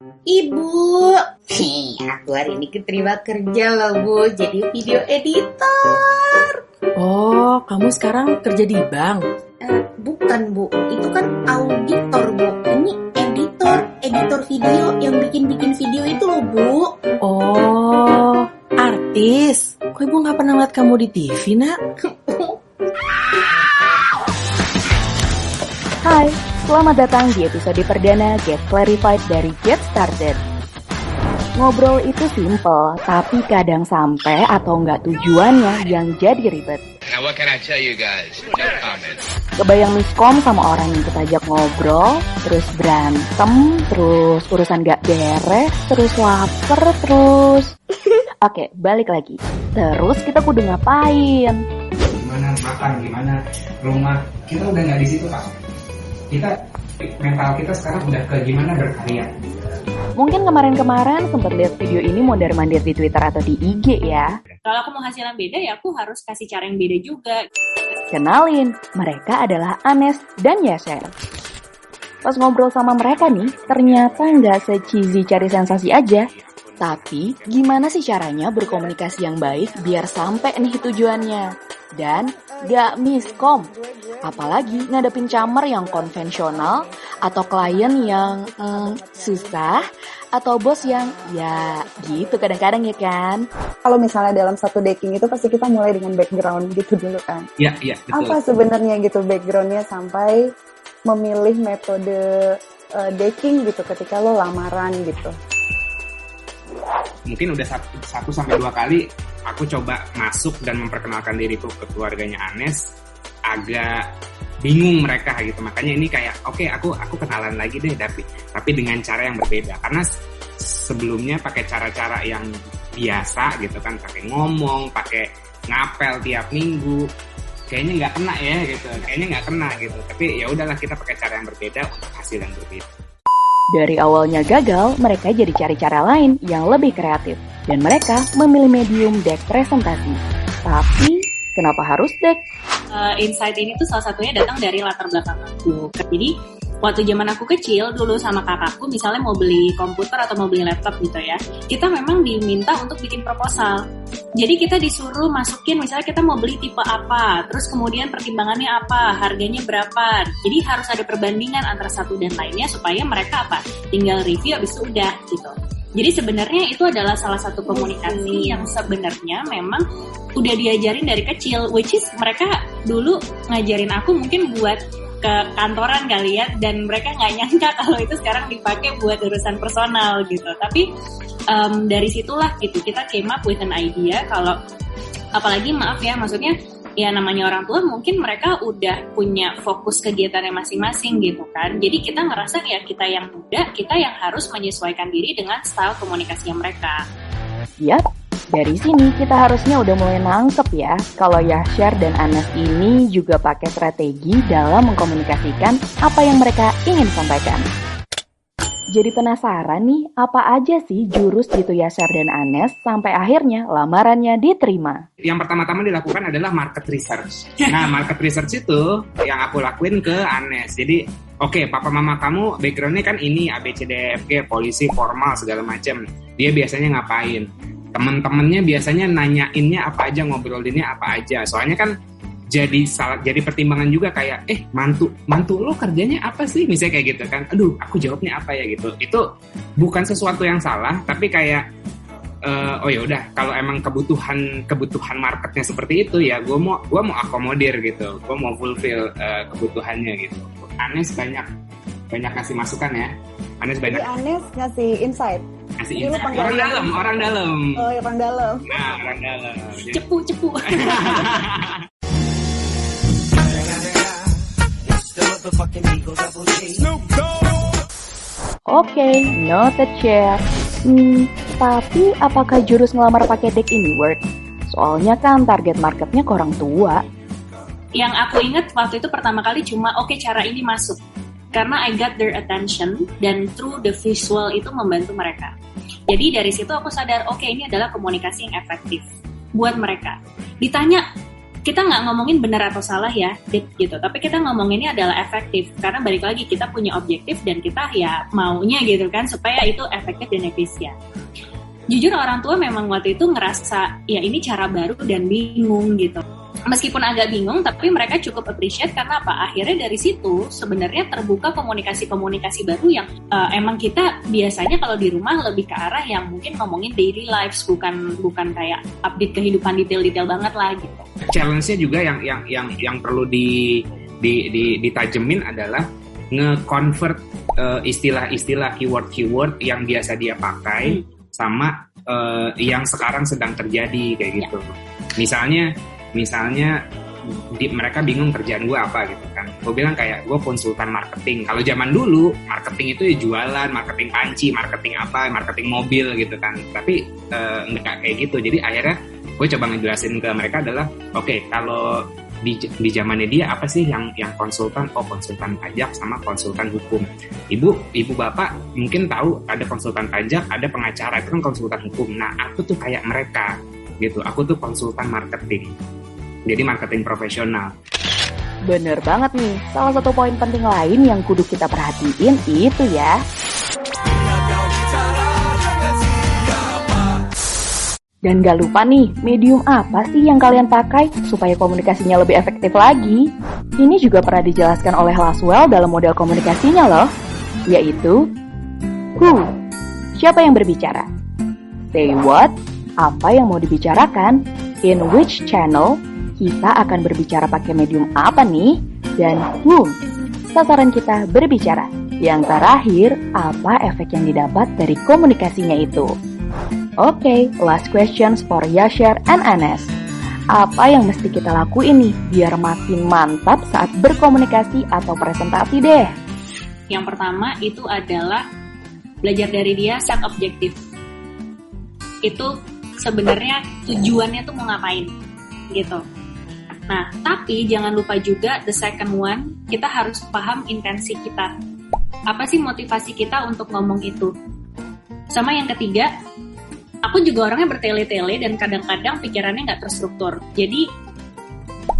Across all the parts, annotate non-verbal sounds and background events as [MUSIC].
Ibu, Hih, aku hari ini keterima kerja loh Bu, jadi video editor. Oh, kamu sekarang kerja di bank? Eh, bukan Bu, itu kan auditor Bu. Ini editor, editor video yang bikin-bikin video itu loh Bu. Oh, artis. Kok ibu nggak pernah lihat kamu di TV, nak? [LAUGHS] Hai, selamat datang di episode perdana Get Clarified dari Get Started. Ngobrol itu simple, tapi kadang sampai atau nggak tujuannya yang jadi ribet. Now what can I tell you guys? No comment. Kebayang miskom sama orang yang kita ajak ngobrol, terus berantem, terus urusan gak beres, terus lapar, terus... [LAUGHS] Oke, balik lagi. Terus kita kudu ngapain? gimana makan, gimana rumah, kita udah nggak di situ pak. Kita mental kita sekarang udah ke gimana berkarya. Mungkin kemarin-kemarin sempat lihat video ini mondar-mandir di Twitter atau di IG ya. Kalau aku mau hasil yang beda ya aku harus kasih cara yang beda juga. Kenalin, mereka adalah Anes dan Yaser. Pas ngobrol sama mereka nih, ternyata nggak se-cheesy cari sensasi aja. Tapi, gimana sih caranya berkomunikasi yang baik biar sampai nih tujuannya? Dan gak miskom. Apalagi ngadepin camer yang konvensional, atau klien yang mm, susah, atau bos yang ya gitu kadang-kadang ya kan? kalau misalnya dalam satu decking itu pasti kita mulai dengan background gitu dulu kan. Iya iya betul. Apa sebenarnya gitu backgroundnya sampai memilih metode uh, decking gitu ketika lo lamaran gitu. Mungkin udah satu, satu sampai dua kali aku coba masuk dan memperkenalkan diriku ke keluarganya Anes agak bingung mereka gitu. Makanya ini kayak oke aku aku kenalan lagi deh tapi tapi dengan cara yang berbeda. Karena sebelumnya pakai cara-cara yang biasa gitu kan. Pakai ngomong pakai ngapel tiap minggu. Kayaknya nggak kena ya gitu. Kayaknya nggak kena gitu. Tapi ya udahlah kita pakai cara yang berbeda untuk hasil yang berbeda. Dari awalnya gagal, mereka jadi cari cara lain yang lebih kreatif. Dan mereka memilih medium deck presentasi. Tapi, kenapa harus deck? Uh, insight ini tuh salah satunya datang dari latar belakang aku. Jadi waktu zaman aku kecil dulu sama kakakku misalnya mau beli komputer atau mau beli laptop gitu ya, kita memang diminta untuk bikin proposal. Jadi kita disuruh masukin misalnya kita mau beli tipe apa, terus kemudian pertimbangannya apa, harganya berapa. Jadi harus ada perbandingan antara satu dan lainnya supaya mereka apa, tinggal review abis itu udah gitu. Jadi sebenarnya itu adalah salah satu komunikasi yang sebenarnya memang udah diajarin dari kecil, which is mereka dulu ngajarin aku mungkin buat ke kantoran kali ya, dan mereka nggak nyangka [LAUGHS] kalau itu sekarang dipakai buat urusan personal gitu. Tapi em, dari situlah gitu kita came up with an idea kalau apalagi maaf ya maksudnya ya namanya orang tua mungkin mereka udah punya fokus kegiatannya masing-masing gitu kan. Jadi kita ngerasa ya kita yang muda kita yang harus menyesuaikan diri dengan style komunikasinya mereka. Yap, dari sini kita harusnya udah mulai nangkep ya kalau Yasher dan Anas ini juga pakai strategi dalam mengkomunikasikan apa yang mereka ingin sampaikan. Jadi penasaran nih, apa aja sih jurus gitu Yasher dan Anes sampai akhirnya lamarannya diterima? yang pertama-tama dilakukan adalah market research. Nah, market research itu yang aku lakuin ke Anes. Jadi, oke, papa mama kamu backgroundnya kan ini A B C D E polisi formal segala macam. Dia biasanya ngapain? Temen-temennya biasanya nanyainnya apa aja, ngobrolinnya apa aja. Soalnya kan jadi salah jadi pertimbangan juga kayak eh mantu mantu lo kerjanya apa sih? Misalnya kayak gitu kan aduh aku jawabnya apa ya? Gitu. Itu bukan sesuatu yang salah tapi kayak eh, oh ya udah kalau emang kebutuhan kebutuhan marketnya seperti itu ya gue mau gue mau akomodir gitu. Gue mau fulfill eh, kebutuhannya gitu. Anes banyak banyak kasih masukan ya. Anes banyak. Anes ngasih insight. Kasih insight. panggil orang dalam orang dalam Oh, orang dalam. nah orang dalam cepu cepu [LAUGHS] Oke, noted share. Hmm, tapi apakah jurus ngelamar pakai deck ini work? Soalnya kan target marketnya ke orang tua. yang aku ingat waktu itu pertama kali cuma oke cara ini masuk karena I got their attention dan through the visual itu membantu mereka. Jadi dari situ aku sadar oke ini adalah komunikasi yang efektif buat mereka. Ditanya kita nggak ngomongin benar atau salah ya, gitu. Tapi kita ngomonginnya adalah efektif karena balik lagi kita punya objektif dan kita ya maunya gitu kan supaya itu efektif dan efisien. Jujur orang tua memang waktu itu ngerasa ya ini cara baru dan bingung gitu. Meskipun agak bingung, tapi mereka cukup appreciate karena apa? Akhirnya dari situ sebenarnya terbuka komunikasi-komunikasi baru yang uh, emang kita biasanya kalau di rumah lebih ke arah yang mungkin ngomongin daily lives bukan bukan kayak update kehidupan detail-detail banget lah gitu challenge-nya juga yang yang yang yang perlu di di, di ditajemin adalah nge-convert uh, istilah-istilah keyword-keyword yang biasa dia pakai hmm. sama uh, yang sekarang sedang terjadi kayak gitu. Ya. Misalnya misalnya di, mereka bingung kerjaan gue apa gitu kan. Gue bilang kayak gue konsultan marketing. Kalau zaman dulu marketing itu ya jualan marketing panci marketing apa marketing mobil gitu kan. Tapi uh, nggak kayak gitu. Jadi akhirnya gue coba ngejelasin ke mereka adalah oke okay, kalau di, di zamannya dia apa sih yang yang konsultan? Oh konsultan pajak sama konsultan hukum. Ibu ibu bapak mungkin tahu ada konsultan pajak ada pengacara itu kan konsultan hukum. Nah aku tuh kayak mereka gitu. Aku tuh konsultan marketing jadi marketing profesional. Bener banget nih, salah satu poin penting lain yang kudu kita perhatiin itu ya. Dan gak lupa nih, medium apa sih yang kalian pakai supaya komunikasinya lebih efektif lagi? Ini juga pernah dijelaskan oleh Laswell dalam model komunikasinya loh, yaitu Who, siapa yang berbicara? Say what, apa yang mau dibicarakan? In which channel? Kita akan berbicara pakai medium apa nih? Dan whom? Sasaran kita berbicara. Yang terakhir, apa efek yang didapat dari komunikasinya itu? Oke, okay, last questions for Yasher and Anes. Apa yang mesti kita lakuin nih biar makin mantap saat berkomunikasi atau presentasi deh? Yang pertama itu adalah belajar dari dia set objektif. Itu sebenarnya tujuannya tuh mau ngapain gitu Nah, tapi jangan lupa juga the second one, kita harus paham intensi kita. Apa sih motivasi kita untuk ngomong itu? Sama yang ketiga, aku juga orangnya bertele-tele dan kadang-kadang pikirannya nggak terstruktur. Jadi,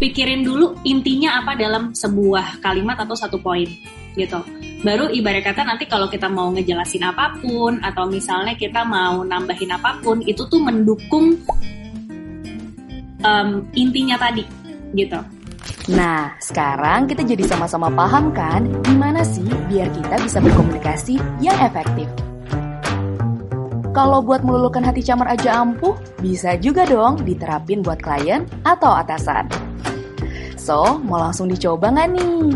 pikirin dulu intinya apa dalam sebuah kalimat atau satu poin gitu. Baru ibarat kata nanti kalau kita mau ngejelasin apa pun atau misalnya kita mau nambahin apa pun itu tuh mendukung um, intinya tadi gitu. Nah, sekarang kita jadi sama-sama paham kan gimana sih biar kita bisa berkomunikasi yang efektif. Kalau buat meluluhkan hati camar aja ampuh, bisa juga dong diterapin buat klien atau atasan. So, mau langsung dicoba nggak nih?